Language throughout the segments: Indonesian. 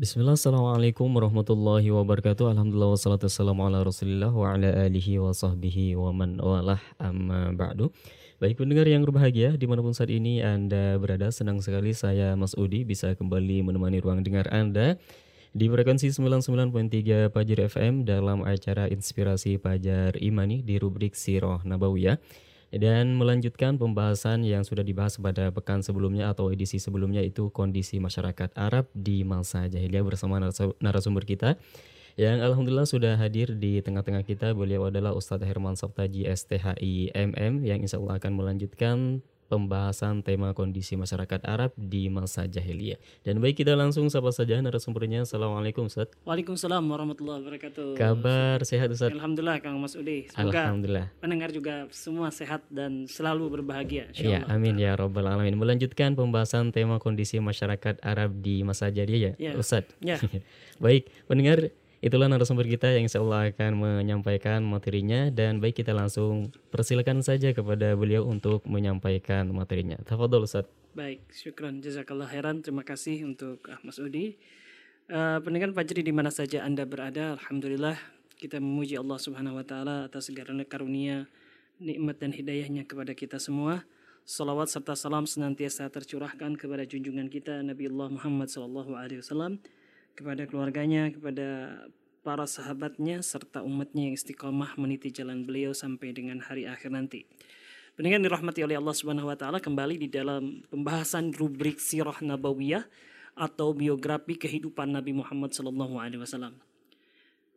Bismillah, Assalamualaikum warahmatullahi wabarakatuh. Alhamdulillah wassalatu wassalamu ala rasulillah wa ala alihi wa sahbihi wa man walah amma ba'du. Baik pendengar yang berbahagia di mana pun saat ini Anda berada Senang sekali saya Mas Udi bisa kembali menemani ruang dengar Anda di frekuensi 99.3 Pajar FM dalam acara Inspirasi Pajar Imani di rubrik Siroh Nabawiyah dan melanjutkan pembahasan yang sudah dibahas pada pekan sebelumnya atau edisi sebelumnya itu kondisi masyarakat Arab di masa jahiliyah bersama narasumber kita. Yang alhamdulillah sudah hadir di tengah-tengah kita beliau adalah Ustadz Herman Sabtaji STHI MM yang insya Allah akan melanjutkan pembahasan tema kondisi masyarakat Arab di masa jahiliyah. Dan baik kita langsung sapa saja narasumbernya. Assalamualaikum Ustaz. Waalaikumsalam warahmatullahi wabarakatuh. Kabar sehat Ustaz? Alhamdulillah Kang Mas Udi. Semoga Alhamdulillah. pendengar juga semua sehat dan selalu berbahagia. Ya, amin ya robbal alamin. Melanjutkan pembahasan tema kondisi masyarakat Arab di masa jahiliyah ya, ya. Ustaz. Ya. baik, pendengar Itulah narasumber kita yang insya Allah akan menyampaikan materinya dan baik kita langsung persilakan saja kepada beliau untuk menyampaikan materinya. Tafadol Ustaz. Baik, syukran jazakallah heran. Terima kasih untuk ah, Mas Udi. Uh, pendengar Fajri di mana saja Anda berada, alhamdulillah kita memuji Allah Subhanahu wa taala atas segala karunia, nikmat dan hidayahnya kepada kita semua. Salawat serta salam senantiasa tercurahkan kepada junjungan kita Nabi Allah Muhammad sallallahu alaihi wasallam kepada keluarganya, kepada para sahabatnya serta umatnya yang istiqomah meniti jalan beliau sampai dengan hari akhir nanti. Pendengar dirahmati oleh Allah Subhanahu wa taala kembali di dalam pembahasan rubrik sirah nabawiyah atau biografi kehidupan Nabi Muhammad sallallahu alaihi wasallam.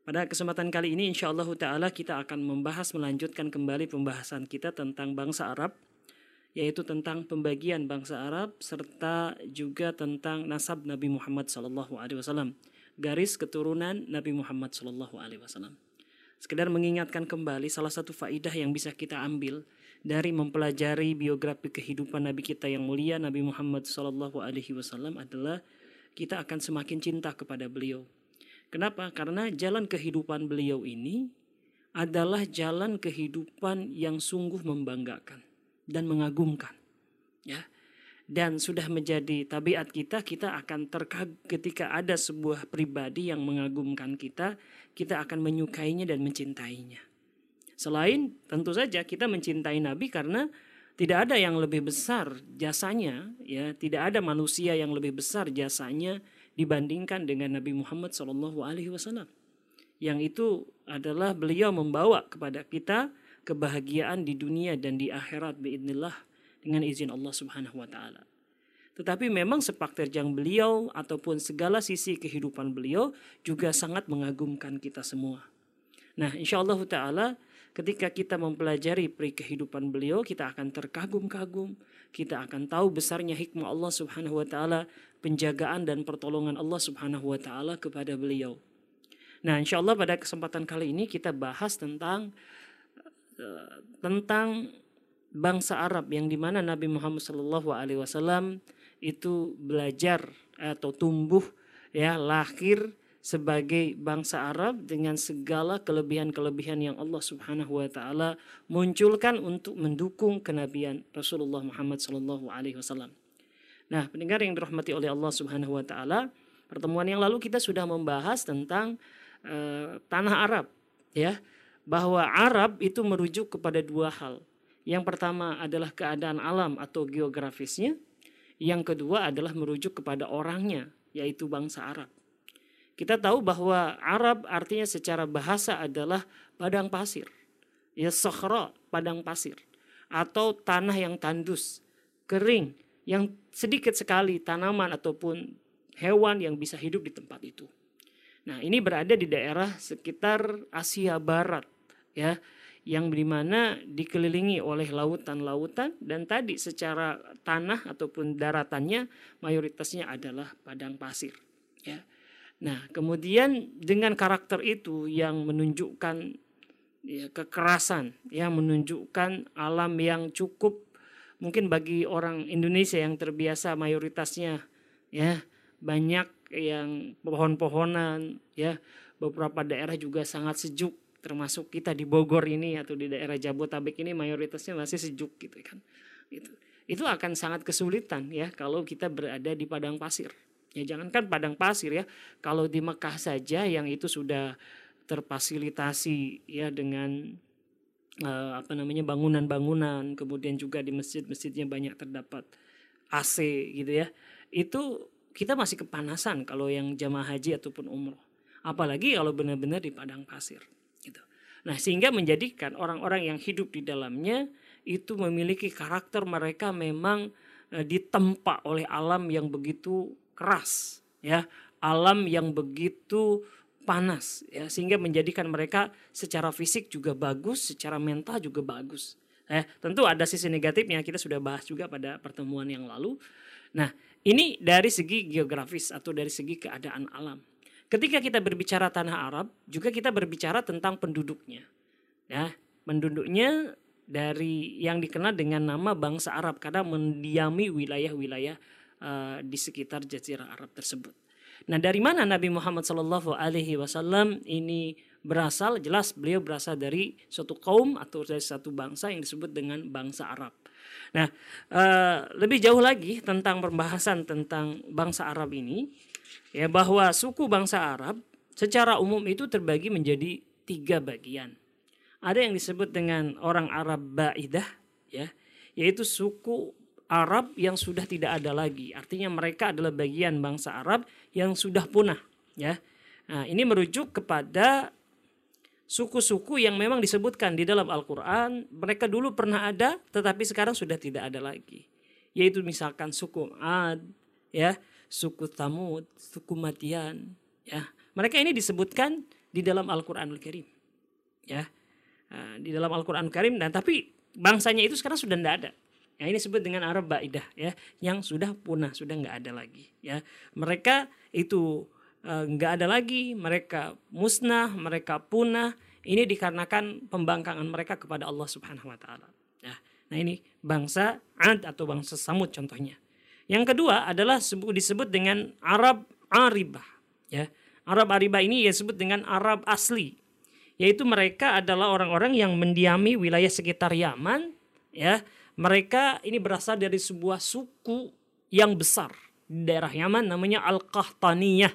Pada kesempatan kali ini insya Allah taala kita akan membahas melanjutkan kembali pembahasan kita tentang bangsa Arab yaitu tentang pembagian bangsa Arab serta juga tentang nasab Nabi Muhammad wasallam, garis keturunan Nabi Muhammad sallallahu alaihi. Sekedar mengingatkan kembali salah satu faidah yang bisa kita ambil dari mempelajari biografi kehidupan Nabi kita yang mulia Nabi Muhammad wasallam adalah kita akan semakin cinta kepada beliau. Kenapa? Karena jalan kehidupan beliau ini adalah jalan kehidupan yang sungguh membanggakan dan mengagumkan. Ya. Dan sudah menjadi tabiat kita, kita akan terkagum ketika ada sebuah pribadi yang mengagumkan kita, kita akan menyukainya dan mencintainya. Selain tentu saja kita mencintai Nabi karena tidak ada yang lebih besar jasanya, ya, tidak ada manusia yang lebih besar jasanya dibandingkan dengan Nabi Muhammad SAW. Yang itu adalah beliau membawa kepada kita kebahagiaan di dunia dan di akhirat biidnillah dengan izin Allah Subhanahu wa taala. Tetapi memang sepak terjang beliau ataupun segala sisi kehidupan beliau juga sangat mengagumkan kita semua. Nah, insya Allah Ta'ala ketika kita mempelajari peri kehidupan beliau, kita akan terkagum-kagum, kita akan tahu besarnya hikmah Allah Subhanahu wa taala, penjagaan dan pertolongan Allah Subhanahu wa taala kepada beliau. Nah, insya Allah pada kesempatan kali ini kita bahas tentang tentang bangsa Arab yang di mana Nabi Muhammad Shallallahu Alaihi Wasallam itu belajar atau tumbuh ya lahir sebagai bangsa Arab dengan segala kelebihan-kelebihan yang Allah Subhanahu wa taala munculkan untuk mendukung kenabian Rasulullah Muhammad sallallahu alaihi wasallam. Nah, pendengar yang dirahmati oleh Allah Subhanahu wa taala, pertemuan yang lalu kita sudah membahas tentang uh, tanah Arab ya bahwa Arab itu merujuk kepada dua hal. Yang pertama adalah keadaan alam atau geografisnya. Yang kedua adalah merujuk kepada orangnya, yaitu bangsa Arab. Kita tahu bahwa Arab artinya secara bahasa adalah padang pasir. Ya sokhra, padang pasir. Atau tanah yang tandus, kering, yang sedikit sekali tanaman ataupun hewan yang bisa hidup di tempat itu. Nah, ini berada di daerah sekitar Asia Barat ya yang di mana dikelilingi oleh lautan-lautan dan tadi secara tanah ataupun daratannya mayoritasnya adalah padang pasir ya. Nah kemudian dengan karakter itu yang menunjukkan ya, kekerasan yang menunjukkan alam yang cukup mungkin bagi orang Indonesia yang terbiasa mayoritasnya ya banyak yang pohon-pohonan ya beberapa daerah juga sangat sejuk termasuk kita di Bogor ini atau di daerah Jabotabek ini mayoritasnya masih sejuk gitu kan itu itu akan sangat kesulitan ya kalau kita berada di padang pasir Ya jangankan padang pasir ya, kalau di Mekah saja yang itu sudah terfasilitasi ya dengan uh, apa namanya bangunan-bangunan, kemudian juga di masjid-masjidnya banyak terdapat AC gitu ya. Itu kita masih kepanasan kalau yang jamaah haji ataupun umroh. Apalagi kalau benar-benar di padang pasir. Nah, sehingga menjadikan orang-orang yang hidup di dalamnya itu memiliki karakter mereka memang uh, ditempa oleh alam yang begitu keras ya, alam yang begitu panas ya sehingga menjadikan mereka secara fisik juga bagus, secara mental juga bagus. Eh, tentu ada sisi negatifnya kita sudah bahas juga pada pertemuan yang lalu. Nah, ini dari segi geografis atau dari segi keadaan alam. Ketika kita berbicara tanah Arab, juga kita berbicara tentang penduduknya. Ya, penduduknya dari yang dikenal dengan nama bangsa Arab karena mendiami wilayah-wilayah uh, di sekitar Jazirah Arab tersebut. Nah, dari mana Nabi Muhammad Shallallahu Alaihi Wasallam ini berasal? Jelas beliau berasal dari suatu kaum atau dari satu bangsa yang disebut dengan bangsa Arab. Nah, uh, lebih jauh lagi tentang pembahasan tentang bangsa Arab ini, ya bahwa suku bangsa Arab secara umum itu terbagi menjadi tiga bagian. Ada yang disebut dengan orang Arab Ba'idah, ya, yaitu suku Arab yang sudah tidak ada lagi. Artinya mereka adalah bagian bangsa Arab yang sudah punah. Ya, nah, ini merujuk kepada suku-suku yang memang disebutkan di dalam Al-Quran. Mereka dulu pernah ada, tetapi sekarang sudah tidak ada lagi. Yaitu misalkan suku Ad, ya, suku Tamud, suku Matian. Ya, mereka ini disebutkan di dalam Al-Quranul Karim. Ya, nah, di dalam Al-Quran Karim. Dan tapi bangsanya itu sekarang sudah tidak ada Ya, ini disebut dengan Arab Baidah ya, yang sudah punah, sudah nggak ada lagi ya. Mereka itu eh, nggak ada lagi, mereka musnah, mereka punah. Ini dikarenakan pembangkangan mereka kepada Allah Subhanahu wa taala. Ya. Nah, ini bangsa Ad atau bangsa Samud contohnya. Yang kedua adalah disebut dengan Arab Aribah ya. Arab Aribah ini disebut dengan Arab asli yaitu mereka adalah orang-orang yang mendiami wilayah sekitar Yaman ya mereka ini berasal dari sebuah suku yang besar di daerah Yaman namanya Al-Qahtaniyah.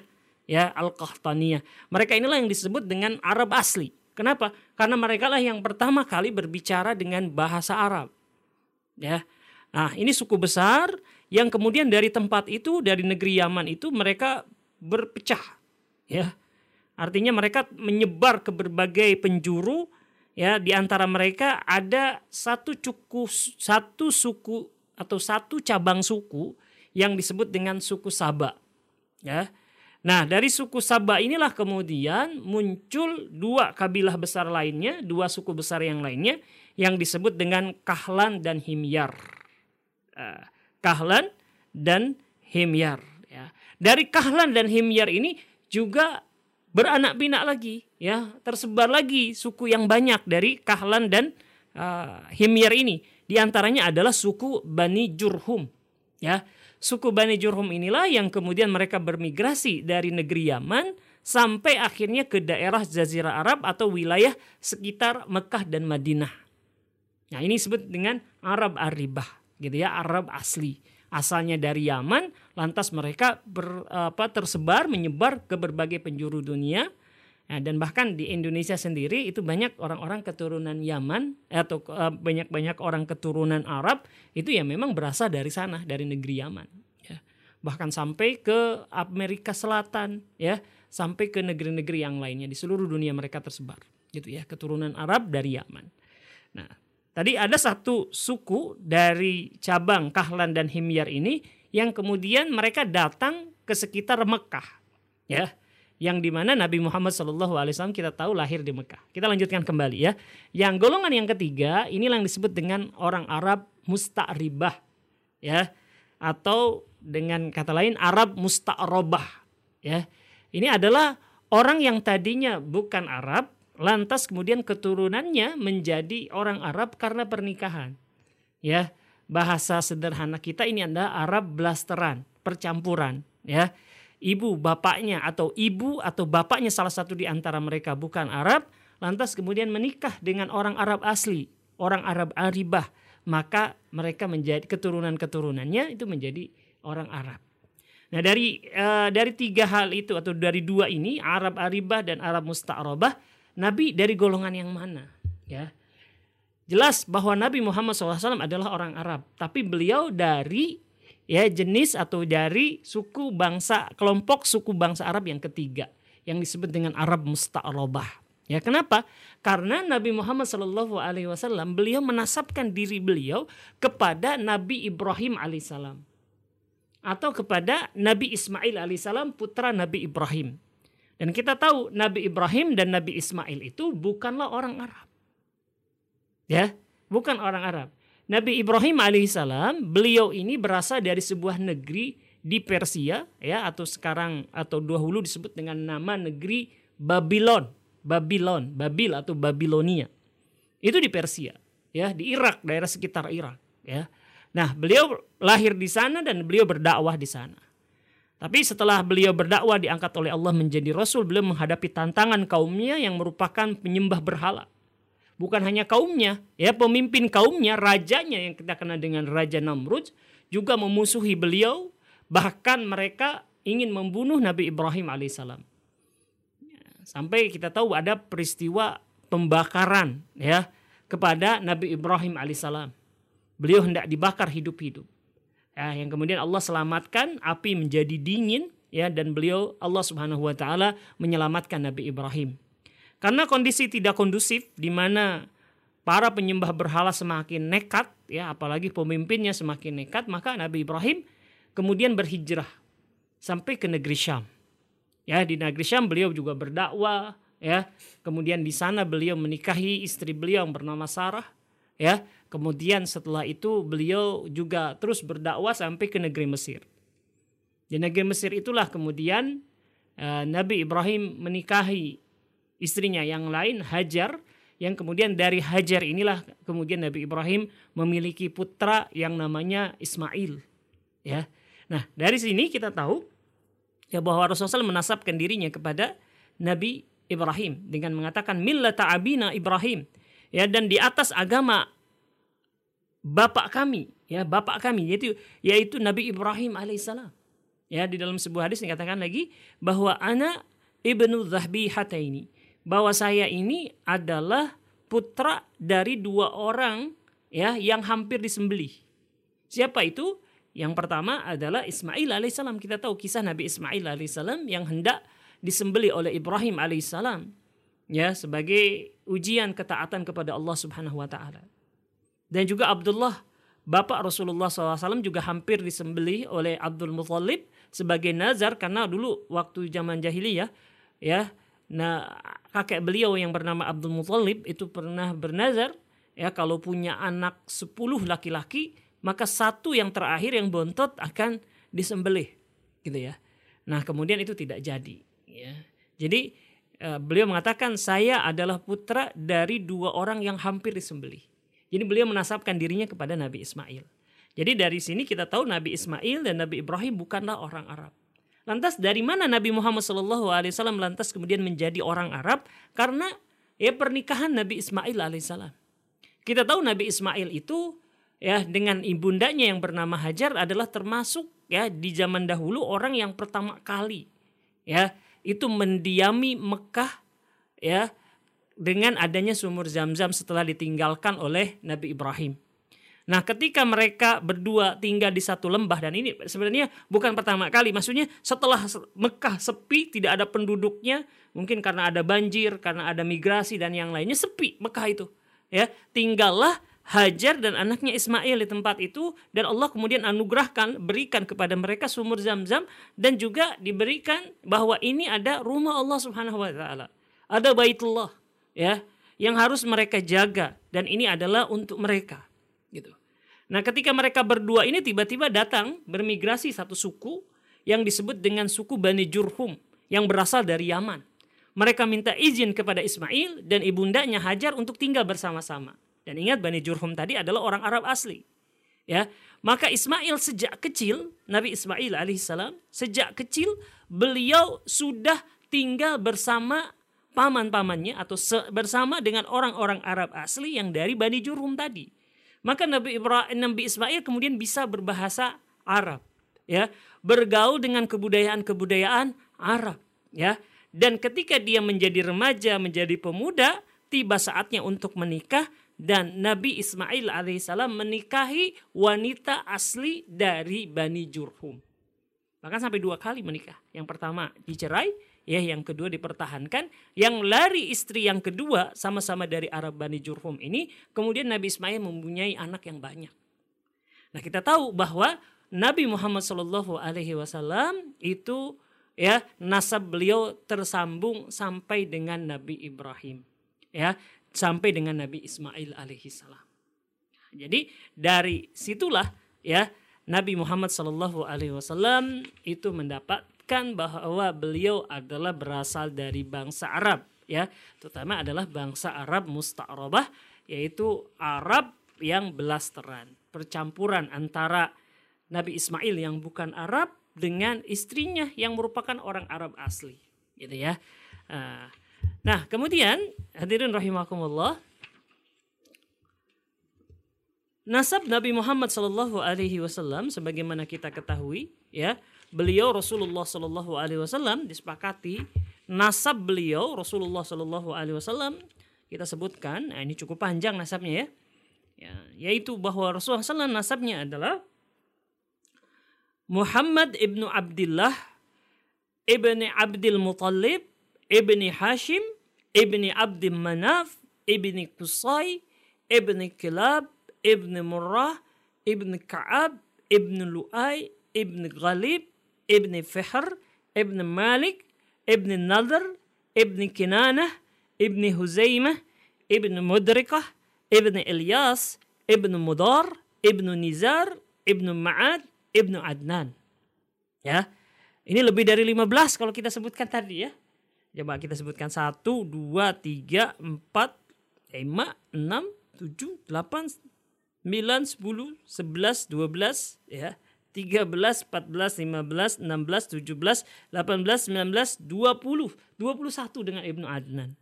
Ya, Al-Qahtaniyah. Mereka inilah yang disebut dengan Arab asli. Kenapa? Karena mereka lah yang pertama kali berbicara dengan bahasa Arab. Ya. Nah, ini suku besar yang kemudian dari tempat itu dari negeri Yaman itu mereka berpecah. Ya. Artinya mereka menyebar ke berbagai penjuru ya di antara mereka ada satu cuku satu suku atau satu cabang suku yang disebut dengan suku Saba ya nah dari suku Saba inilah kemudian muncul dua kabilah besar lainnya dua suku besar yang lainnya yang disebut dengan Kahlan dan Himyar uh, Kahlan dan Himyar ya. Dari Kahlan dan Himyar ini juga beranak pinak lagi ya. Tersebar lagi suku yang banyak dari Kahlan dan uh, Himyar ini. Di antaranya adalah suku Bani Jurhum ya. Suku Bani Jurhum inilah yang kemudian mereka bermigrasi dari negeri Yaman sampai akhirnya ke daerah Jazirah Arab atau wilayah sekitar Mekah dan Madinah. Nah ini disebut dengan Arab Aribah gitu ya Arab asli asalnya dari Yaman, lantas mereka ber, apa, tersebar menyebar ke berbagai penjuru dunia. Nah, dan bahkan di Indonesia sendiri itu banyak orang-orang keturunan Yaman atau uh, banyak-banyak orang keturunan Arab itu ya memang berasal dari sana dari negeri Yaman. Ya. Bahkan sampai ke Amerika Selatan, ya, sampai ke negeri-negeri yang lainnya di seluruh dunia mereka tersebar, gitu ya keturunan Arab dari Yaman. Nah, Tadi ada satu suku dari cabang Kahlan dan Himyar ini yang kemudian mereka datang ke sekitar Mekah. Ya, yang di mana Nabi Muhammad SAW kita tahu lahir di Mekah. Kita lanjutkan kembali ya. Yang golongan yang ketiga inilah yang disebut dengan orang Arab musta'ribah ya atau dengan kata lain Arab musta'robah ya. Ini adalah orang yang tadinya bukan Arab lantas kemudian keturunannya menjadi orang Arab karena pernikahan. Ya, bahasa sederhana kita ini adalah Arab blasteran, percampuran, ya. Ibu bapaknya atau ibu atau bapaknya salah satu di antara mereka bukan Arab, lantas kemudian menikah dengan orang Arab asli, orang Arab aribah, maka mereka menjadi keturunan-keturunannya itu menjadi orang Arab. Nah dari uh, dari tiga hal itu atau dari dua ini Arab Aribah dan Arab Musta'rabah Nabi dari golongan yang mana? Ya jelas bahwa Nabi Muhammad SAW adalah orang Arab, tapi beliau dari ya jenis atau dari suku bangsa kelompok suku bangsa Arab yang ketiga yang disebut dengan Arab Musta'rabah. Ya kenapa? Karena Nabi Muhammad Shallallahu Alaihi Wasallam beliau menasabkan diri beliau kepada Nabi Ibrahim alaihissalam atau kepada Nabi Ismail alaihissalam putra Nabi Ibrahim. Dan kita tahu Nabi Ibrahim dan Nabi Ismail itu bukanlah orang Arab. Ya, bukan orang Arab. Nabi Ibrahim alaihissalam beliau ini berasal dari sebuah negeri di Persia ya atau sekarang atau dahulu disebut dengan nama negeri Babylon Babylon, Babil atau Babilonia. Itu di Persia, ya, di Irak, daerah sekitar Irak, ya. Nah, beliau lahir di sana dan beliau berdakwah di sana. Tapi setelah beliau berdakwah diangkat oleh Allah menjadi rasul, beliau menghadapi tantangan kaumnya yang merupakan penyembah berhala. Bukan hanya kaumnya, ya pemimpin kaumnya, rajanya yang kita kenal dengan Raja Namrud juga memusuhi beliau, bahkan mereka ingin membunuh Nabi Ibrahim alaihissalam. Sampai kita tahu ada peristiwa pembakaran ya kepada Nabi Ibrahim alaihissalam. Beliau hendak dibakar hidup-hidup. Ya, yang kemudian Allah selamatkan api menjadi dingin ya dan beliau Allah Subhanahu wa taala menyelamatkan Nabi Ibrahim. Karena kondisi tidak kondusif di mana para penyembah berhala semakin nekat ya apalagi pemimpinnya semakin nekat maka Nabi Ibrahim kemudian berhijrah sampai ke negeri Syam. Ya, di negeri Syam beliau juga berdakwah, ya. Kemudian di sana beliau menikahi istri beliau yang bernama Sarah, ya. Kemudian setelah itu beliau juga terus berdakwah sampai ke negeri Mesir. Di negeri Mesir itulah kemudian uh, Nabi Ibrahim menikahi istrinya yang lain Hajar yang kemudian dari Hajar inilah kemudian Nabi Ibrahim memiliki putra yang namanya Ismail ya. Nah, dari sini kita tahu ya bahwa Rasulullah SAW menasabkan dirinya kepada Nabi Ibrahim dengan mengatakan millata abina Ibrahim ya dan di atas agama bapak kami ya bapak kami yaitu yaitu Nabi Ibrahim alaihissalam. Ya di dalam sebuah hadis dikatakan lagi bahwa anak ibnu Zahbi Hataini bahwa saya ini adalah putra dari dua orang ya yang hampir disembelih. Siapa itu? Yang pertama adalah Ismail alaihissalam. Kita tahu kisah Nabi Ismail alaihissalam yang hendak disembeli oleh Ibrahim alaihissalam ya sebagai ujian ketaatan kepada Allah Subhanahu wa taala. Dan juga Abdullah bapak Rasulullah SAW juga hampir disembeli oleh Abdul Muthalib sebagai nazar karena dulu waktu zaman jahiliyah ya nah kakek beliau yang bernama Abdul Muthalib itu pernah bernazar ya kalau punya anak 10 laki-laki maka satu yang terakhir yang bontot akan disembelih gitu ya. Nah, kemudian itu tidak jadi ya. Jadi beliau mengatakan saya adalah putra dari dua orang yang hampir disembelih. Jadi beliau menasabkan dirinya kepada Nabi Ismail. Jadi dari sini kita tahu Nabi Ismail dan Nabi Ibrahim bukanlah orang Arab. Lantas dari mana Nabi Muhammad SAW lantas kemudian menjadi orang Arab? Karena ya pernikahan Nabi Ismail alaihissalam. Kita tahu Nabi Ismail itu ya dengan ibundanya yang bernama Hajar adalah termasuk ya di zaman dahulu orang yang pertama kali ya itu mendiami Mekah ya dengan adanya sumur Zam-Zam setelah ditinggalkan oleh Nabi Ibrahim. Nah, ketika mereka berdua tinggal di satu lembah dan ini sebenarnya bukan pertama kali, maksudnya setelah Mekah sepi, tidak ada penduduknya, mungkin karena ada banjir, karena ada migrasi dan yang lainnya sepi Mekah itu. Ya, tinggallah Hajar dan anaknya Ismail di tempat itu dan Allah kemudian anugerahkan berikan kepada mereka sumur Zam-Zam dan juga diberikan bahwa ini ada rumah Allah Subhanahu wa taala. Ada Baitullah ya yang harus mereka jaga dan ini adalah untuk mereka gitu. Nah, ketika mereka berdua ini tiba-tiba datang bermigrasi satu suku yang disebut dengan suku Bani Jurhum yang berasal dari Yaman. Mereka minta izin kepada Ismail dan ibundanya Hajar untuk tinggal bersama-sama. Dan ingat Bani Jurhum tadi adalah orang Arab asli. Ya, maka Ismail sejak kecil, Nabi Ismail alaihissalam sejak kecil beliau sudah tinggal bersama paman-pamannya atau bersama dengan orang-orang Arab asli yang dari Bani Jurhum tadi. Maka Nabi Ibrahim, Nabi Ismail kemudian bisa berbahasa Arab. Ya, bergaul dengan kebudayaan-kebudayaan Arab, ya. Dan ketika dia menjadi remaja, menjadi pemuda, tiba saatnya untuk menikah dan Nabi Ismail alaihissalam menikahi wanita asli dari Bani Jurhum. Bahkan sampai dua kali menikah. Yang pertama dicerai, ya yang kedua dipertahankan. Yang lari istri yang kedua sama-sama dari Arab Bani Jurhum ini, kemudian Nabi Ismail mempunyai anak yang banyak. Nah kita tahu bahwa Nabi Muhammad Shallallahu Alaihi Wasallam itu ya nasab beliau tersambung sampai dengan Nabi Ibrahim ya sampai dengan Nabi Ismail alaihi salam. Jadi dari situlah ya Nabi Muhammad Shallallahu alaihi wasallam itu mendapatkan bahwa beliau adalah berasal dari bangsa Arab ya, terutama adalah bangsa Arab musta'rabah yaitu Arab yang belasteran, percampuran antara Nabi Ismail yang bukan Arab dengan istrinya yang merupakan orang Arab asli gitu ya. Uh, Nah, kemudian hadirin rahimakumullah Nasab Nabi Muhammad Shallallahu Alaihi Wasallam, sebagaimana kita ketahui, ya, beliau Rasulullah Shallallahu Alaihi Wasallam disepakati nasab beliau Rasulullah Shallallahu Alaihi Wasallam kita sebutkan, nah ini cukup panjang nasabnya ya, ya yaitu bahwa Rasulullah SAW nasabnya adalah Muhammad ibnu Abdullah ibni Abdul Muttalib ibni Hashim, ibni Abdi Manaf, ibni Qusay, ibni Kilab, ibni Murrah, ibni Ka'ab, ibni Lu'ay, ibni Ghalib, ibni Fihr, ibni Malik, ibni Nadr, ibni Kinanah, ibni Huzaimah, ibni Mudrikah, ibni Ilyas, ibni Mudar, ibni Nizar, ibni Ma'ad, ibni Adnan. Ya, ini lebih dari 15 kalau kita sebutkan tadi ya. Coba kita sebutkan 1, 2, 3, 4, 5, 6, 7, 8, 9, 10, 11, 12 ya. 13, 14, 15, 16, 17, 18, 19, 20. 21 dengan Ibnu Adnan.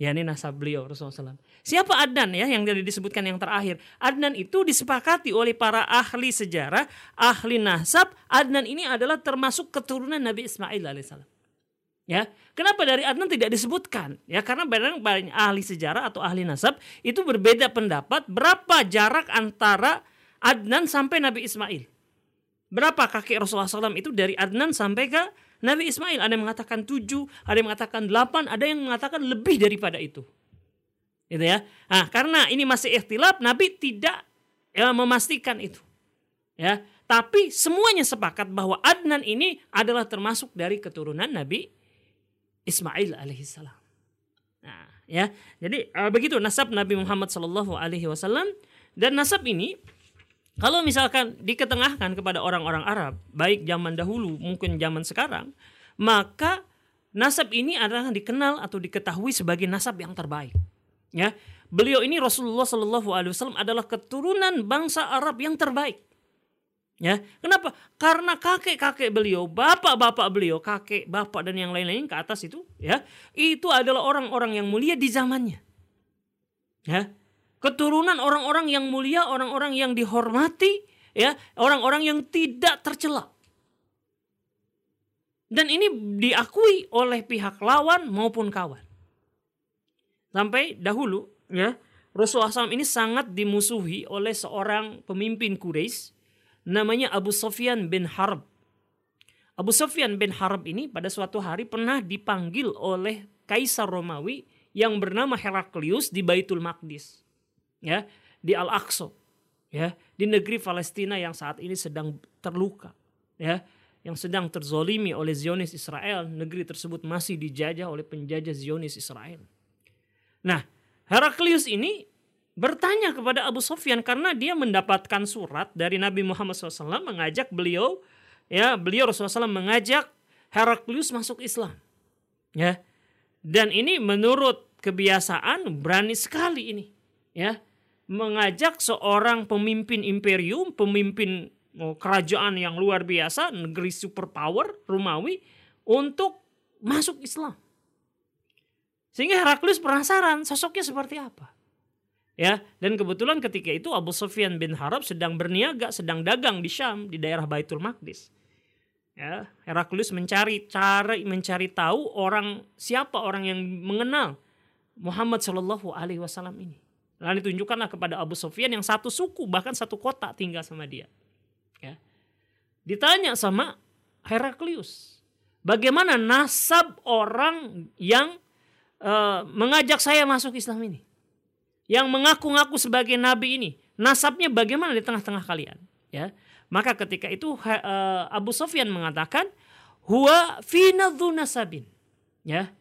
Ya ini nasab beliau Rasulullah SAW. Siapa Adnan ya yang tadi disebutkan yang terakhir? Adnan itu disepakati oleh para ahli sejarah, ahli nasab. Adnan ini adalah termasuk keturunan Nabi Ismail alaihissalam. Ya, kenapa dari Adnan tidak disebutkan? Ya, karena barang banyak ahli sejarah atau ahli nasab itu berbeda pendapat berapa jarak antara Adnan sampai Nabi Ismail. Berapa kakek Rasulullah SAW itu dari Adnan sampai ke Nabi Ismail? Ada yang mengatakan tujuh, ada yang mengatakan delapan, ada yang mengatakan lebih daripada itu. Gitu ya. Nah, karena ini masih ikhtilaf, Nabi tidak ya, memastikan itu. Ya, tapi semuanya sepakat bahwa Adnan ini adalah termasuk dari keturunan Nabi Ismail alaihissalam. Nah, ya. Jadi uh, begitu nasab Nabi Muhammad sallallahu alaihi wasallam dan nasab ini kalau misalkan diketengahkan kepada orang-orang Arab, baik zaman dahulu mungkin zaman sekarang, maka nasab ini adalah dikenal atau diketahui sebagai nasab yang terbaik. Ya, beliau ini Rasulullah Shallallahu Alaihi Wasallam adalah keturunan bangsa Arab yang terbaik. Ya, kenapa? Karena kakek-kakek beliau, bapak-bapak beliau, kakek, bapak dan yang lain-lain ke atas itu, ya, itu adalah orang-orang yang mulia di zamannya. Ya. Keturunan orang-orang yang mulia, orang-orang yang dihormati, ya, orang-orang yang tidak tercela. Dan ini diakui oleh pihak lawan maupun kawan. Sampai dahulu, ya, Rasulullah SAW ini sangat dimusuhi oleh seorang pemimpin Quraisy namanya Abu Sofyan bin Harb. Abu Sofyan bin Harb ini pada suatu hari pernah dipanggil oleh Kaisar Romawi yang bernama Heraklius di Baitul Maqdis. Ya, di Al-Aqsa. Ya, di negeri Palestina yang saat ini sedang terluka. Ya, yang sedang terzolimi oleh Zionis Israel. Negeri tersebut masih dijajah oleh penjajah Zionis Israel. Nah, Heraklius ini bertanya kepada Abu Sofyan karena dia mendapatkan surat dari Nabi Muhammad SAW mengajak beliau ya beliau Rasulullah SAW mengajak Heraklius masuk Islam ya. Dan ini menurut kebiasaan berani sekali ini ya. Mengajak seorang pemimpin imperium pemimpin oh, kerajaan yang luar biasa negeri superpower Romawi untuk masuk Islam. Sehingga Heraklius penasaran sosoknya seperti apa Ya, dan kebetulan ketika itu Abu Sufyan bin Harab sedang berniaga, sedang dagang di Syam di daerah Baitul Maqdis. Ya, Heraklius mencari cara mencari tahu orang siapa orang yang mengenal Muhammad Shallallahu Alaihi Wasallam ini. Lalu ditunjukkanlah kepada Abu Sufyan yang satu suku bahkan satu kota tinggal sama dia. Ya. Ditanya sama Heraklius, bagaimana nasab orang yang uh, mengajak saya masuk Islam ini, yang mengaku-ngaku sebagai nabi ini, nasabnya bagaimana di tengah-tengah kalian? Ya, maka ketika itu uh, Abu Sofyan mengatakan huwa fina nasabin. Ya.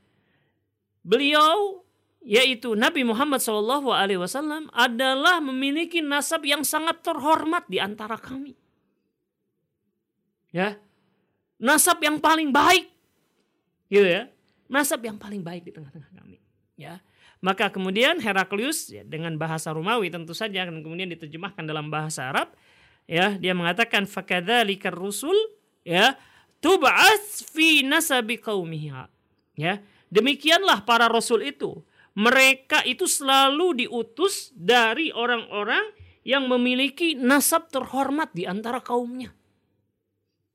Beliau yaitu Nabi Muhammad alaihi wasallam adalah memiliki nasab yang sangat terhormat di antara kami. Ya. Nasab yang paling baik. Gitu ya. Nasab yang paling baik di tengah-tengah kami. Ya. Maka kemudian Heraklius ya, dengan bahasa Romawi tentu saja dan kemudian diterjemahkan dalam bahasa Arab ya dia mengatakan fakadzalika rusul ya tub'ats fi nasabi qaumiha. Ya demikianlah para rasul itu. Mereka itu selalu diutus dari orang-orang yang memiliki nasab terhormat di antara kaumnya.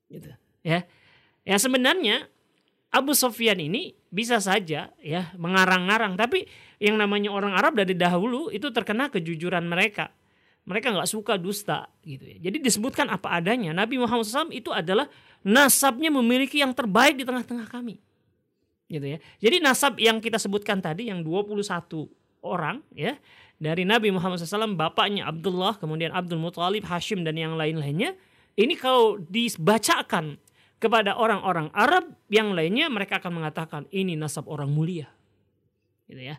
Gitu ya. Ya sebenarnya Abu Sofyan ini bisa saja ya mengarang-arang tapi yang namanya orang Arab dari dahulu itu terkena kejujuran mereka mereka nggak suka dusta gitu ya. Jadi disebutkan apa adanya. Nabi Muhammad SAW itu adalah nasabnya memiliki yang terbaik di tengah-tengah kami. Gitu ya. Jadi nasab yang kita sebutkan tadi yang 21 orang ya dari Nabi Muhammad SAW bapaknya Abdullah kemudian Abdul Muthalib Hashim dan yang lain-lainnya ini kalau dibacakan kepada orang-orang Arab yang lainnya mereka akan mengatakan ini nasab orang mulia gitu ya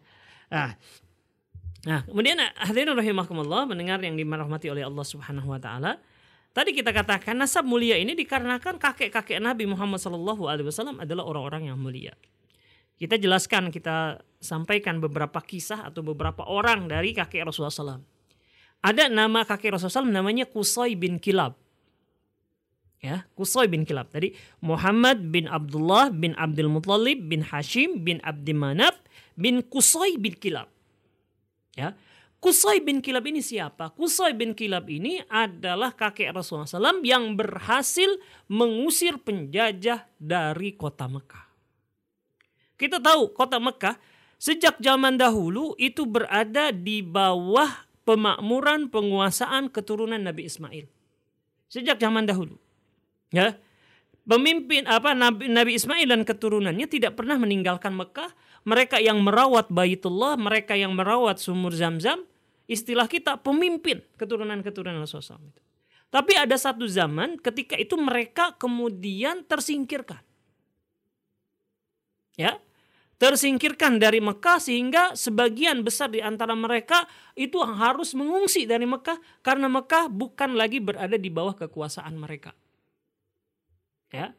nah Nah, kemudian hadirin rahimakumullah mendengar yang dirahmati oleh Allah Subhanahu wa taala. Tadi kita katakan nasab mulia ini dikarenakan kakek-kakek Nabi Muhammad wasallam adalah orang-orang yang mulia. Kita jelaskan, kita sampaikan beberapa kisah atau beberapa orang dari kakek Rasulullah SAW. Ada nama kakek Rasulullah SAW namanya Kusai bin Kilab. Ya, Kusai bin Kilab. Tadi Muhammad bin Abdullah bin Abdul Muttalib bin Hashim bin Abdi Manaf bin Kusai bin Kilab. Ya. Kusai bin Kilab ini siapa? Kusai bin Kilab ini adalah kakek Rasulullah SAW yang berhasil mengusir penjajah dari kota Mekah. Kita tahu kota Mekah sejak zaman dahulu itu berada di bawah pemakmuran penguasaan keturunan Nabi Ismail. Sejak zaman dahulu. Ya. Pemimpin apa Nabi, Nabi Ismail dan keturunannya tidak pernah meninggalkan Mekah mereka yang merawat Baitullah, mereka yang merawat sumur Zam-Zam, istilah kita pemimpin keturunan-keturunan Rasulullah SAW. Tapi ada satu zaman ketika itu mereka kemudian tersingkirkan. Ya, tersingkirkan dari Mekah sehingga sebagian besar di antara mereka itu harus mengungsi dari Mekah karena Mekah bukan lagi berada di bawah kekuasaan mereka. Ya.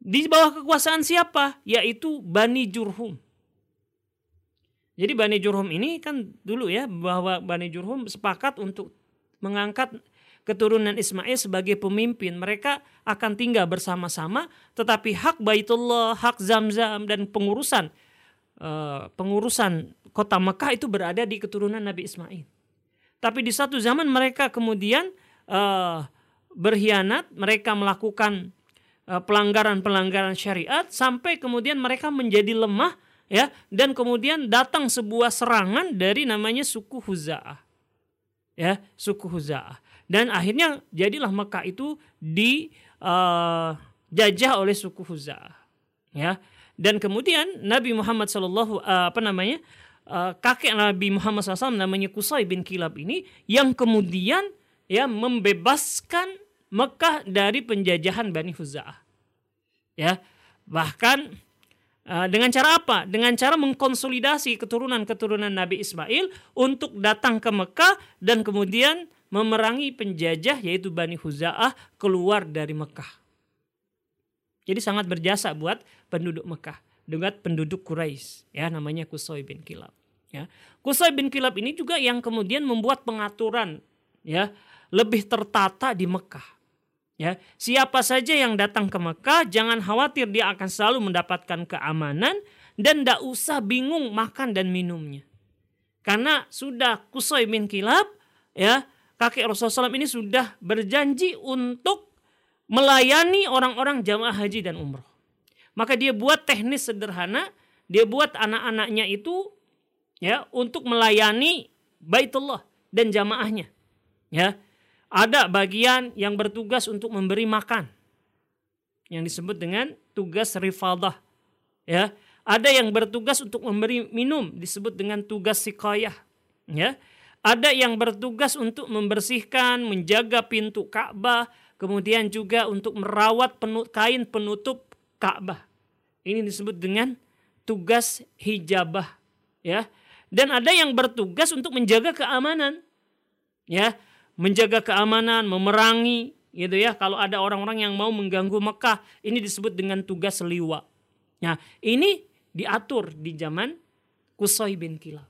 Di bawah kekuasaan siapa? Yaitu Bani Jurhum. Jadi Bani Jurhum ini kan dulu ya bahwa Bani Jurhum sepakat untuk mengangkat keturunan Ismail sebagai pemimpin. Mereka akan tinggal bersama-sama tetapi hak Baitullah, hak Zamzam dan pengurusan uh, pengurusan kota Mekah itu berada di keturunan Nabi Ismail. Tapi di satu zaman mereka kemudian uh, berkhianat, mereka melakukan Eh, pelanggaran-pelanggaran syariat sampai kemudian mereka menjadi lemah ya dan kemudian datang sebuah serangan dari namanya suku Huza'ah. Ya, suku Huza'ah. Dan akhirnya jadilah Mekah itu dijajah uh, oleh suku Huza'ah. Ya. Dan kemudian Nabi Muhammad sallallahu uh, apa namanya? Kakek Nabi Muhammad SAW namanya Kusai bin Kilab ini yang kemudian ya membebaskan Mekah dari penjajahan Bani Huza'ah. Ya. Bahkan uh, dengan cara apa? Dengan cara mengkonsolidasi keturunan-keturunan Nabi Ismail untuk datang ke Mekah dan kemudian memerangi penjajah yaitu Bani Huza'ah keluar dari Mekah. Jadi sangat berjasa buat penduduk Mekah, dengan penduduk Quraisy, ya namanya Kusoi bin Kilab. Ya. Kusoi bin Kilab ini juga yang kemudian membuat pengaturan ya lebih tertata di Mekah. Ya, siapa saja yang datang ke Mekah jangan khawatir dia akan selalu mendapatkan keamanan dan tidak usah bingung makan dan minumnya. Karena sudah Kusoi bin Kilab ya, kakek Rasulullah SAW ini sudah berjanji untuk melayani orang-orang jamaah haji dan umroh. Maka dia buat teknis sederhana, dia buat anak-anaknya itu ya untuk melayani Baitullah dan jamaahnya. Ya. Ada bagian yang bertugas untuk memberi makan yang disebut dengan tugas rifadah. Ya. Ada yang bertugas untuk memberi minum disebut dengan tugas sikayah. Ya. Ada yang bertugas untuk membersihkan, menjaga pintu Ka'bah, kemudian juga untuk merawat penut, kain penutup Ka'bah. Ini disebut dengan tugas hijabah, ya. Dan ada yang bertugas untuk menjaga keamanan. Ya, menjaga keamanan, memerangi gitu ya. Kalau ada orang-orang yang mau mengganggu Mekah, ini disebut dengan tugas liwa. Nah, ini diatur di zaman Kusoi bin Kilab.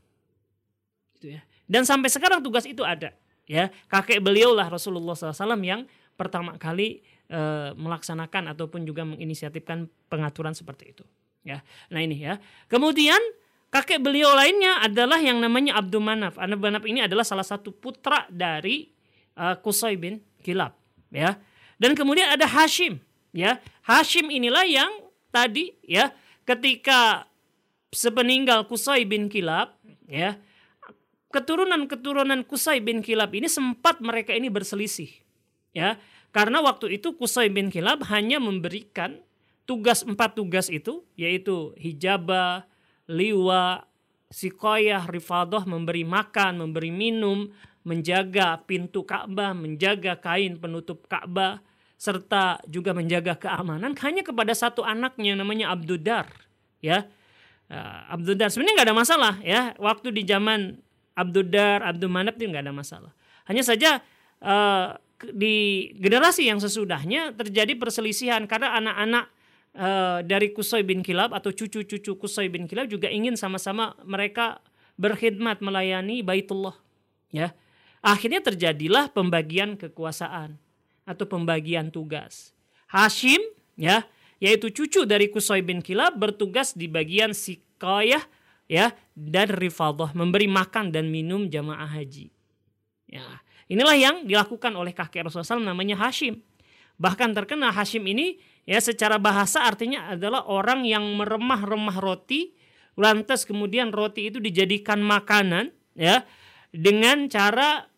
Gitu ya. Dan sampai sekarang tugas itu ada. Ya, kakek beliau lah Rasulullah SAW yang pertama kali e, melaksanakan ataupun juga menginisiatifkan pengaturan seperti itu. Ya, nah ini ya. Kemudian kakek beliau lainnya adalah yang namanya Abdul Manaf. Abdul Manaf ini adalah salah satu putra dari e, Qusay bin Kilab. Ya, dan kemudian ada Hashim. Ya, Hashim inilah yang tadi ya ketika sepeninggal Qusay bin Kilab ya keturunan-keturunan Kusai bin Kilab ini sempat mereka ini berselisih. Ya, karena waktu itu Kusai bin Kilab hanya memberikan tugas empat tugas itu, yaitu hijabah, liwa, sikoyah, rifadoh, memberi makan, memberi minum, menjaga pintu Ka'bah, menjaga kain penutup Ka'bah, serta juga menjaga keamanan hanya kepada satu anaknya namanya Abdudar. Ya, uh, Abdudar sebenarnya nggak ada masalah ya. Waktu di zaman Abdul Dar, Abdul Manap itu nggak ada masalah. Hanya saja uh, di generasi yang sesudahnya terjadi perselisihan karena anak-anak uh, dari Kusai bin Kilab atau cucu-cucu Kusai bin Kilab juga ingin sama-sama mereka berkhidmat melayani Baitullah. Ya, akhirnya terjadilah pembagian kekuasaan atau pembagian tugas. Hashim, ya, yaitu cucu dari Kusai bin Kilab bertugas di bagian Sikayah ya dan rifadah memberi makan dan minum jamaah haji. Ya, inilah yang dilakukan oleh kakek Rasulullah SAW namanya Hashim. Bahkan terkenal Hashim ini ya secara bahasa artinya adalah orang yang meremah-remah roti lantas kemudian roti itu dijadikan makanan ya dengan cara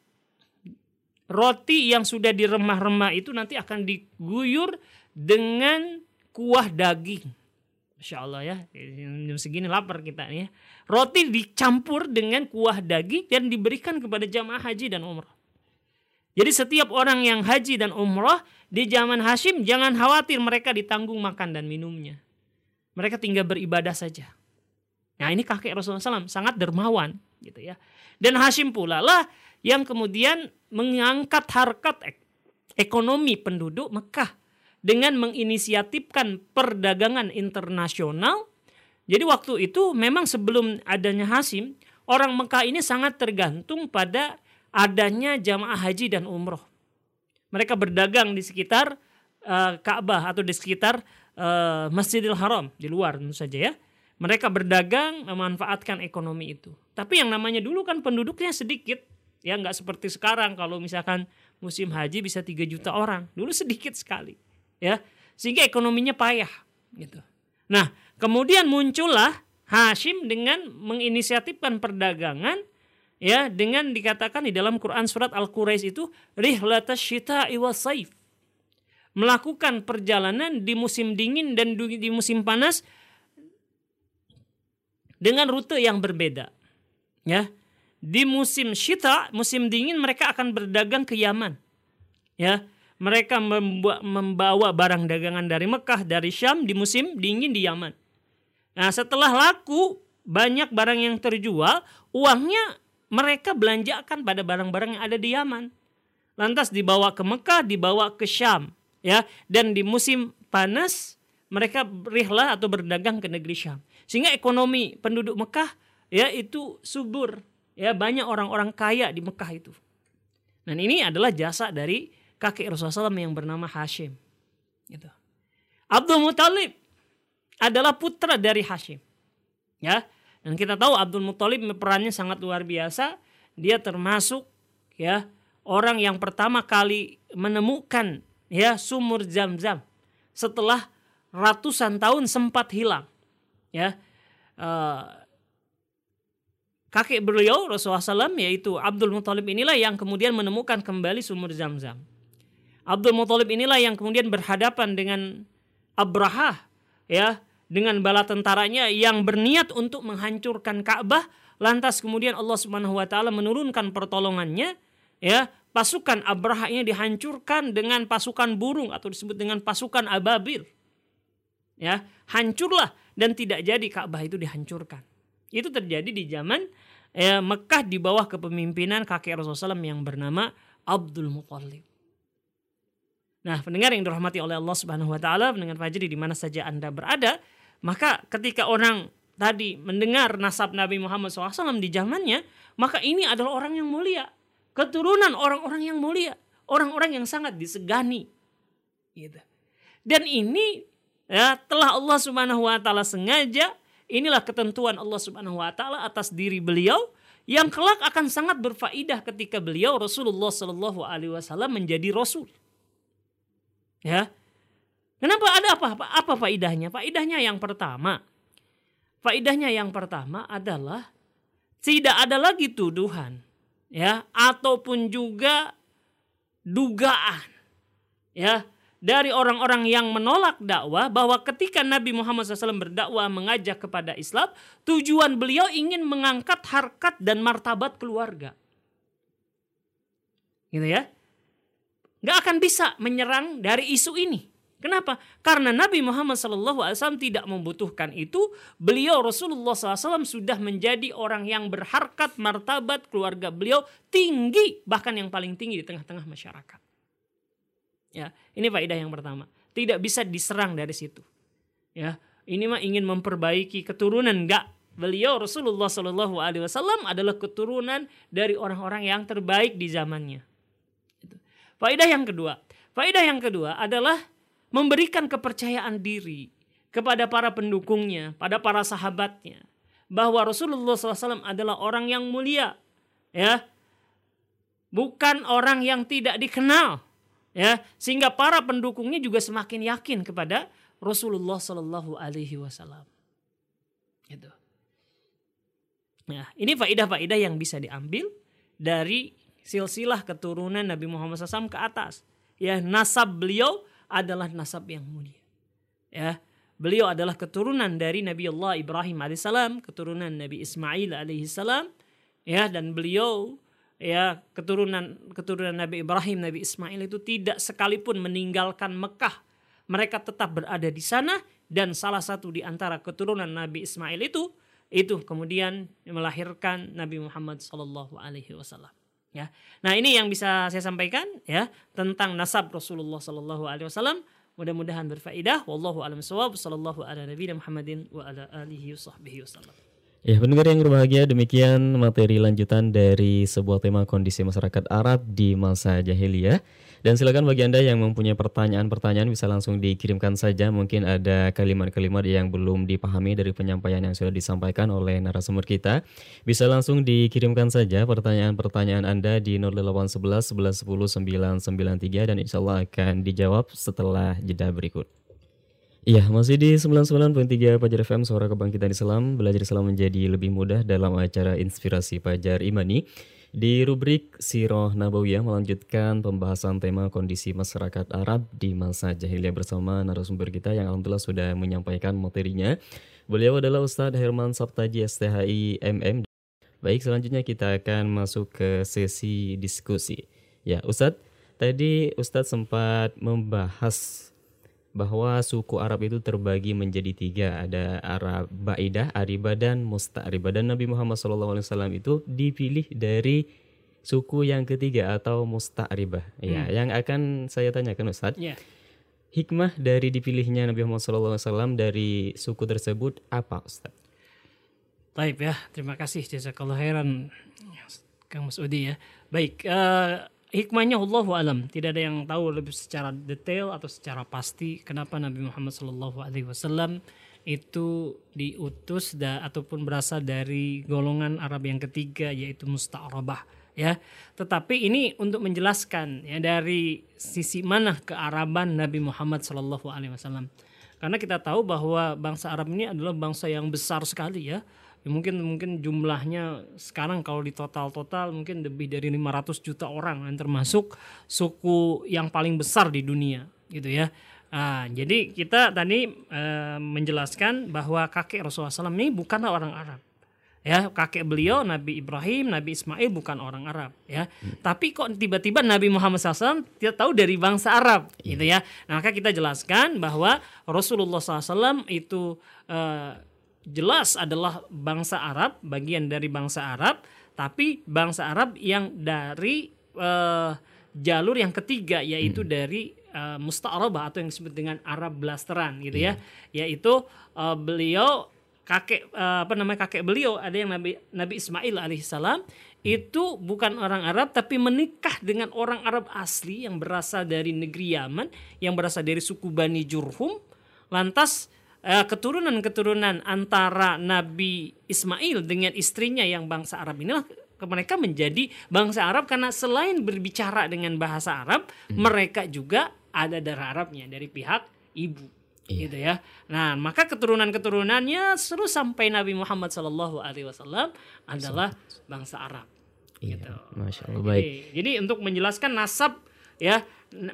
roti yang sudah diremah-remah itu nanti akan diguyur dengan kuah daging Masya Allah ya, jam segini lapar kita nih ya. Roti dicampur dengan kuah daging dan diberikan kepada jamaah haji dan umrah. Jadi setiap orang yang haji dan umrah di zaman Hashim jangan khawatir mereka ditanggung makan dan minumnya. Mereka tinggal beribadah saja. Nah ini kakek Rasulullah SAW sangat dermawan gitu ya. Dan Hashim pula lah yang kemudian mengangkat harkat ekonomi penduduk Mekah dengan menginisiatifkan perdagangan internasional. Jadi waktu itu memang sebelum adanya Hasim, orang Mekah ini sangat tergantung pada adanya jamaah haji dan umroh. Mereka berdagang di sekitar uh, Ka'bah atau di sekitar uh, Masjidil Haram di luar tentu saja ya. Mereka berdagang memanfaatkan ekonomi itu. Tapi yang namanya dulu kan penduduknya sedikit, ya nggak seperti sekarang kalau misalkan musim haji bisa 3 juta orang. Dulu sedikit sekali ya sehingga ekonominya payah gitu. Nah, kemudian muncullah Hashim dengan menginisiatifkan perdagangan ya dengan dikatakan di dalam Quran surat Al-Quraisy itu rihlatas syita'i saif. Melakukan perjalanan di musim dingin dan di musim panas dengan rute yang berbeda. Ya. Di musim syita, musim dingin mereka akan berdagang ke Yaman. Ya mereka membawa barang dagangan dari Mekah, dari Syam di musim dingin di Yaman. Nah, setelah laku banyak barang yang terjual, uangnya mereka belanjakan pada barang-barang yang ada di Yaman. Lantas dibawa ke Mekah, dibawa ke Syam, ya. Dan di musim panas mereka rihlah atau berdagang ke negeri Syam. Sehingga ekonomi penduduk Mekah ya itu subur, ya banyak orang-orang kaya di Mekah itu. Dan ini adalah jasa dari kakek Rasulullah SAW yang bernama Hashim. Gitu. Abdul Muthalib adalah putra dari Hashim. Ya, dan kita tahu Abdul Muthalib perannya sangat luar biasa. Dia termasuk ya orang yang pertama kali menemukan ya sumur Zam-Zam setelah ratusan tahun sempat hilang. Ya. Uh, kakek beliau Rasulullah SAW yaitu Abdul Muthalib inilah yang kemudian menemukan kembali sumur Zam-Zam. Abdul Muthalib inilah yang kemudian berhadapan dengan Abraha ya dengan bala tentaranya yang berniat untuk menghancurkan Ka'bah. Lantas kemudian Allah Subhanahu wa taala menurunkan pertolongannya ya pasukan Abraha ini dihancurkan dengan pasukan burung atau disebut dengan pasukan ababil. Ya hancurlah dan tidak jadi Ka'bah itu dihancurkan itu terjadi di zaman ya, Mekah di bawah kepemimpinan kakek Rasulullah SAW yang bernama Abdul Muthalib. Nah, pendengar yang dirahmati oleh Allah Subhanahu wa taala, pendengar Fajri di mana saja Anda berada, maka ketika orang tadi mendengar nasab Nabi Muhammad SAW di zamannya, maka ini adalah orang yang mulia, keturunan orang-orang yang mulia, orang-orang yang sangat disegani. Gitu. Dan ini ya telah Allah Subhanahu wa taala sengaja Inilah ketentuan Allah Subhanahu wa taala atas diri beliau yang kelak akan sangat berfaedah ketika beliau Rasulullah Shallallahu alaihi wasallam menjadi rasul. Ya. Kenapa ada apa apa apa faidahnya? Faidahnya yang pertama. Faidahnya yang pertama adalah tidak ada lagi tuduhan ya ataupun juga dugaan ya dari orang-orang yang menolak dakwah bahwa ketika Nabi Muhammad SAW berdakwah mengajak kepada Islam, tujuan beliau ingin mengangkat harkat dan martabat keluarga. Gitu ya. Gak akan bisa menyerang dari isu ini. Kenapa? Karena Nabi Muhammad SAW tidak membutuhkan itu. Beliau Rasulullah SAW sudah menjadi orang yang berharkat martabat keluarga beliau tinggi. Bahkan yang paling tinggi di tengah-tengah masyarakat. Ya, ini faedah yang pertama. Tidak bisa diserang dari situ. Ya, ini mah ingin memperbaiki keturunan enggak. Beliau Rasulullah Shallallahu Alaihi Wasallam adalah keturunan dari orang-orang yang terbaik di zamannya. Faedah yang kedua, faedah yang kedua adalah memberikan kepercayaan diri kepada para pendukungnya, pada para sahabatnya, bahwa Rasulullah SAW adalah orang yang mulia, ya, bukan orang yang tidak dikenal, ya sehingga para pendukungnya juga semakin yakin kepada Rasulullah Shallallahu Alaihi Wasallam. Itu. Nah, ini faidah-faidah yang bisa diambil dari silsilah keturunan Nabi Muhammad SAW ke atas. Ya, nasab beliau adalah nasab yang mulia. Ya, beliau adalah keturunan dari Nabi Allah Ibrahim alaihissalam, keturunan Nabi Ismail alaihissalam, ya, dan beliau ya keturunan keturunan Nabi Ibrahim, Nabi Ismail itu tidak sekalipun meninggalkan Mekah. Mereka tetap berada di sana dan salah satu di antara keturunan Nabi Ismail itu itu kemudian melahirkan Nabi Muhammad Sallallahu Alaihi Wasallam. Ya, nah ini yang bisa saya sampaikan ya tentang nasab Rasulullah Sallallahu Alaihi Wasallam. Mudah-mudahan berfaedah. Wallahu a'lam bishawab. Sallallahu wa ala. Ya pendengar yang berbahagia demikian materi lanjutan dari sebuah tema kondisi masyarakat Arab di masa jahiliyah. Dan silakan bagi anda yang mempunyai pertanyaan-pertanyaan bisa langsung dikirimkan saja. Mungkin ada kalimat-kalimat yang belum dipahami dari penyampaian yang sudah disampaikan oleh narasumber kita. Bisa langsung dikirimkan saja pertanyaan-pertanyaan anda di 0811 11 10 993 dan insya Allah akan dijawab setelah jeda berikut. Iya, masih di 99.3 Pajar FM Suara Kebangkitan Islam. Belajar Islam menjadi lebih mudah dalam acara Inspirasi Pajar Imani. Di rubrik Siroh Nabawiyah melanjutkan pembahasan tema kondisi masyarakat Arab di masa jahiliyah bersama narasumber kita yang Alhamdulillah sudah menyampaikan materinya. Beliau adalah Ustadz Herman Sabtaji STHI MM Baik, selanjutnya kita akan masuk ke sesi diskusi. Ya, Ustadz, tadi Ustadz sempat membahas bahwa suku Arab itu terbagi menjadi tiga ada Arab Baidah, Aribah dan Musta'ribah dan Nabi Muhammad SAW itu dipilih dari suku yang ketiga atau Musta'ribah ya hmm. yang akan saya tanyakan Ustaz yeah. hikmah dari dipilihnya Nabi Muhammad SAW dari suku tersebut apa Ustaz? Baik ya terima kasih jazakallah heran Kang Mas Udi ya baik uh, hikmahnya Allah alam tidak ada yang tahu lebih secara detail atau secara pasti kenapa Nabi Muhammad Shallallahu Alaihi Wasallam itu diutus da, ataupun berasal dari golongan Arab yang ketiga yaitu musta'rabah ya. Tetapi ini untuk menjelaskan ya dari sisi mana kearaban Nabi Muhammad Shallallahu alaihi wasallam. Karena kita tahu bahwa bangsa Arab ini adalah bangsa yang besar sekali ya. Ya mungkin mungkin jumlahnya sekarang kalau di total-total mungkin lebih dari 500 juta orang dan termasuk suku yang paling besar di dunia gitu ya. Nah, jadi kita tadi e, menjelaskan bahwa kakek Rasulullah SAW ini bukanlah orang Arab ya kakek beliau Nabi Ibrahim Nabi Ismail bukan orang Arab ya hmm. tapi kok tiba-tiba Nabi Muhammad SAW tidak tahu dari bangsa Arab hmm. gitu ya nah, maka kita jelaskan bahwa Rasulullah SAW itu uh, jelas adalah bangsa Arab bagian dari bangsa Arab tapi bangsa Arab yang dari uh, jalur yang ketiga yaitu hmm. dari uh, musta'arabah atau yang disebut dengan Arab blasteran gitu ya iya. yaitu uh, beliau kakek uh, apa namanya kakek beliau ada yang Nabi Nabi Ismail alaihissalam itu bukan orang Arab tapi menikah dengan orang Arab asli yang berasal dari negeri Yaman yang berasal dari suku Bani Jurhum lantas keturunan-keturunan antara Nabi Ismail dengan istrinya yang bangsa Arab inilah mereka menjadi bangsa Arab karena selain berbicara dengan bahasa Arab hmm. mereka juga ada darah Arabnya dari pihak ibu Iya. gitu ya. Nah, maka keturunan-keturunannya seru sampai Nabi Muhammad Shallallahu Alaihi Wasallam adalah bangsa Arab. Iya, gitu. Masya Allah baik. Jadi, jadi untuk menjelaskan nasab ya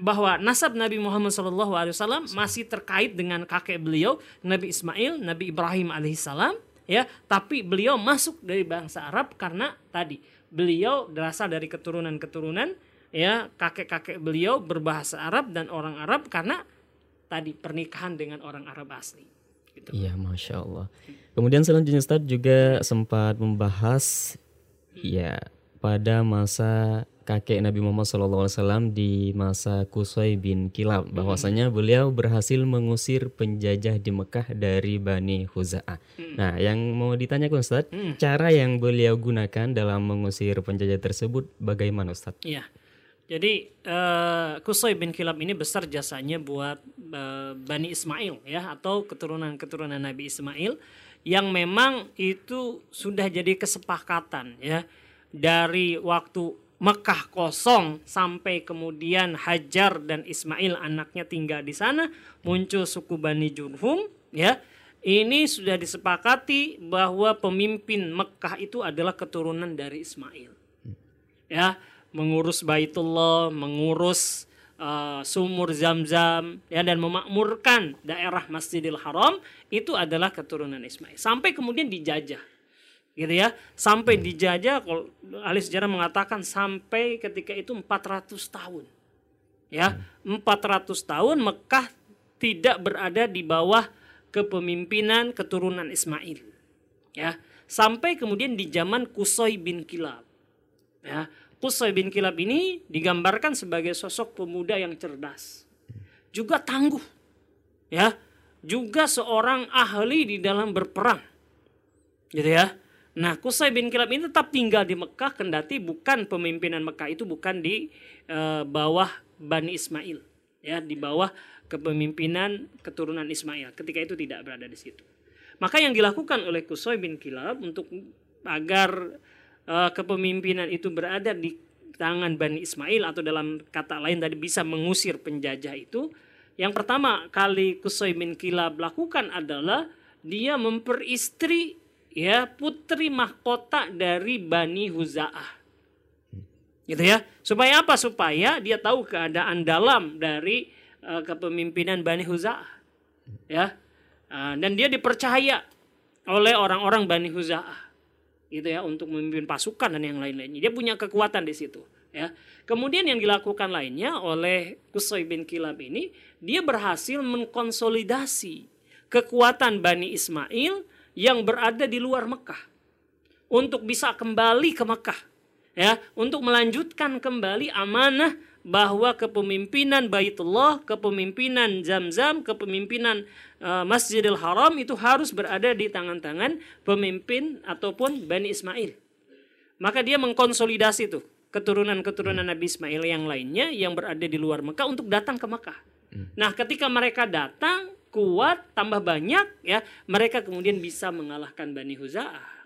bahwa nasab Nabi Muhammad Wasallam masih terkait dengan kakek beliau Nabi Ismail, Nabi Ibrahim alaihissalam ya, tapi beliau masuk dari bangsa Arab karena tadi beliau berasal dari keturunan-keturunan ya kakek-kakek beliau berbahasa Arab dan orang Arab karena tadi pernikahan dengan orang Arab asli. Gitu. Iya, masya Allah. Kemudian selanjutnya Ustaz juga sempat membahas ya pada masa kakek Nabi Muhammad SAW di masa Kusai bin Kilab hmm. bahwasanya beliau berhasil mengusir penjajah di Mekah dari Bani Huza'ah. Hmm. Nah, yang mau ditanyakan Ustaz, hmm. cara yang beliau gunakan dalam mengusir penjajah tersebut bagaimana Ustaz? Iya. Jadi uh, Kusai bin Kilab ini besar jasanya buat uh, Bani Ismail ya atau keturunan-keturunan Nabi Ismail yang memang itu sudah jadi kesepakatan ya dari waktu Mekah kosong sampai kemudian Hajar dan Ismail anaknya tinggal di sana muncul suku Bani Jurhum ya ini sudah disepakati bahwa pemimpin Mekah itu adalah keturunan dari Ismail ya mengurus Baitullah, mengurus uh, sumur Zam-Zam ya dan memakmurkan daerah Masjidil Haram itu adalah keturunan Ismail. Sampai kemudian dijajah. Gitu ya. Sampai dijajah kalau ahli sejarah mengatakan sampai ketika itu 400 tahun. Ya, 400 tahun Mekah tidak berada di bawah kepemimpinan keturunan Ismail. Ya, sampai kemudian di zaman Kusoi bin Kilab. Ya, Qusay bin Kilab ini digambarkan sebagai sosok pemuda yang cerdas. Juga tangguh. Ya, juga seorang ahli di dalam berperang. Gitu ya. Nah, Qusay bin Kilab ini tetap tinggal di Mekah kendati bukan pemimpinan Mekah itu bukan di e, bawah Bani Ismail, ya, di bawah kepemimpinan keturunan Ismail. Ketika itu tidak berada di situ. Maka yang dilakukan oleh Qusay bin Kilab untuk agar uh, kepemimpinan itu berada di tangan Bani Ismail atau dalam kata lain tadi bisa mengusir penjajah itu yang pertama kali Kusai bin Kilab lakukan adalah dia memperistri ya putri mahkota dari Bani Huza'ah. Gitu ya. Supaya apa? Supaya dia tahu keadaan dalam dari uh, kepemimpinan Bani Huza'ah. Ya. Uh, dan dia dipercaya oleh orang-orang Bani Huza'ah. Gitu ya untuk memimpin pasukan dan yang lain-lainnya. Dia punya kekuatan di situ ya. Kemudian yang dilakukan lainnya oleh Qusay bin Kilab ini, dia berhasil mengkonsolidasi kekuatan Bani Ismail yang berada di luar Mekah untuk bisa kembali ke Mekah ya, untuk melanjutkan kembali amanah bahwa kepemimpinan Baitullah, kepemimpinan Zamzam, kepemimpinan uh, Masjidil Haram itu harus berada di tangan-tangan pemimpin ataupun Bani Ismail. Maka dia mengkonsolidasi itu keturunan-keturunan Nabi Ismail yang lainnya yang berada di luar Mekah untuk datang ke Mekah. Hmm. Nah, ketika mereka datang kuat tambah banyak ya, mereka kemudian bisa mengalahkan Bani Huza'ah.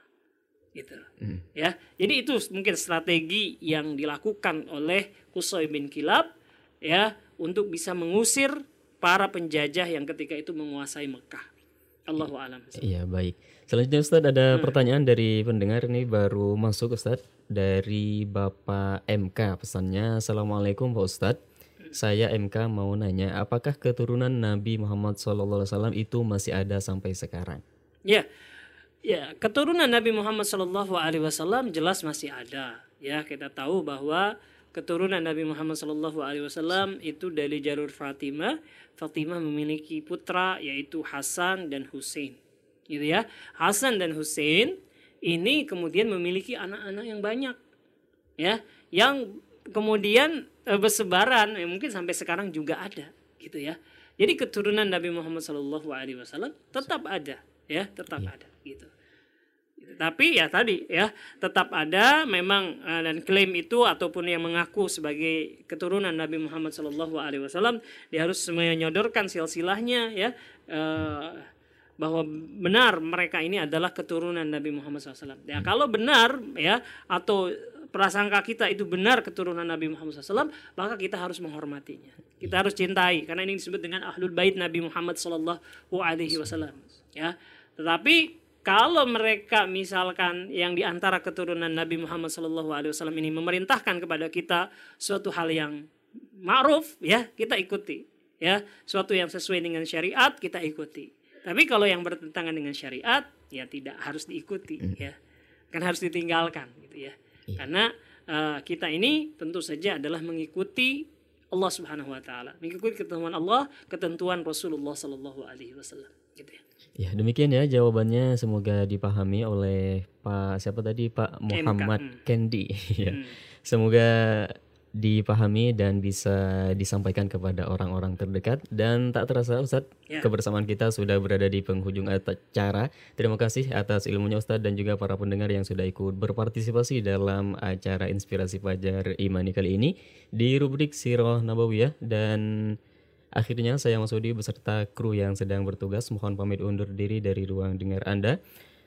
gitu Hmm. ya jadi itu mungkin strategi yang dilakukan oleh Qusay bin Kilab ya untuk bisa mengusir para penjajah yang ketika itu menguasai Mekah Allahu alam Iya baik. Selanjutnya Ustadz ada Hmm. pertanyaan dari pendengar ini baru masuk Ustadz dari Bapak MK pesannya Assalamualaikum Pak Ustadz. Saya MK mau nanya apakah keturunan Nabi Muhammad SAW itu masih ada sampai sekarang? Ya, ya keturunan Nabi Muhammad Wasallam jelas masih ada. Ya kita tahu bahwa keturunan Nabi Muhammad Wasallam itu dari jalur Fatimah. Fatimah memiliki putra yaitu Hasan dan Hussein. Gitu ya. Hasan dan Hussein ini kemudian memiliki anak-anak yang banyak. Ya, yang kemudian bersebaran ya, mungkin sampai sekarang juga ada gitu ya. Jadi keturunan Nabi Muhammad Shallallahu Alaihi Wasallam tetap ada ya tetap ada gitu. Gitu. Tapi ya tadi ya tetap ada memang eh, dan klaim itu ataupun yang mengaku sebagai keturunan Nabi Muhammad Shallallahu Alaihi Wasallam dia harus menyodorkan silsilahnya ya eh, bahwa benar mereka ini adalah keturunan Nabi Muhammad SAW. Ya kalau benar ya atau prasangka kita itu benar keturunan Nabi Muhammad SAW, maka kita harus menghormatinya. Kita harus cintai karena ini disebut dengan ahlul bait Nabi Muhammad Sallallahu Alaihi Wasallam. Ya, tetapi kalau mereka misalkan yang di antara keturunan Nabi Muhammad Wasallam ini memerintahkan kepada kita suatu hal yang ma'ruf, ya kita ikuti. Ya, suatu yang sesuai dengan syariat kita ikuti. Tapi kalau yang bertentangan dengan syariat, ya tidak harus diikuti, ya kan harus ditinggalkan, gitu ya. Karena eh, kita ini tentu saja adalah mengikuti Allah Subhanahu Wa Taala, mengikuti ketentuan Allah, ketentuan Rasulullah Sallallahu Alaihi Wasallam, gitu ya. Ya demikian ya jawabannya semoga dipahami oleh Pak siapa tadi Pak Muhammad hmm. Kendi. ya. Hmm. Semoga dipahami dan bisa disampaikan kepada orang-orang terdekat dan tak terasa Ustadz Ya. kebersamaan kita sudah berada di penghujung acara. Terima kasih atas ilmunya Ustadz dan juga para pendengar yang sudah ikut berpartisipasi dalam acara Inspirasi Fajar Imani kali ini di rubrik Sirah Nabawiyah dan akhirnya saya Mas Udi beserta kru yang sedang bertugas mohon pamit undur diri dari ruang dengar Anda.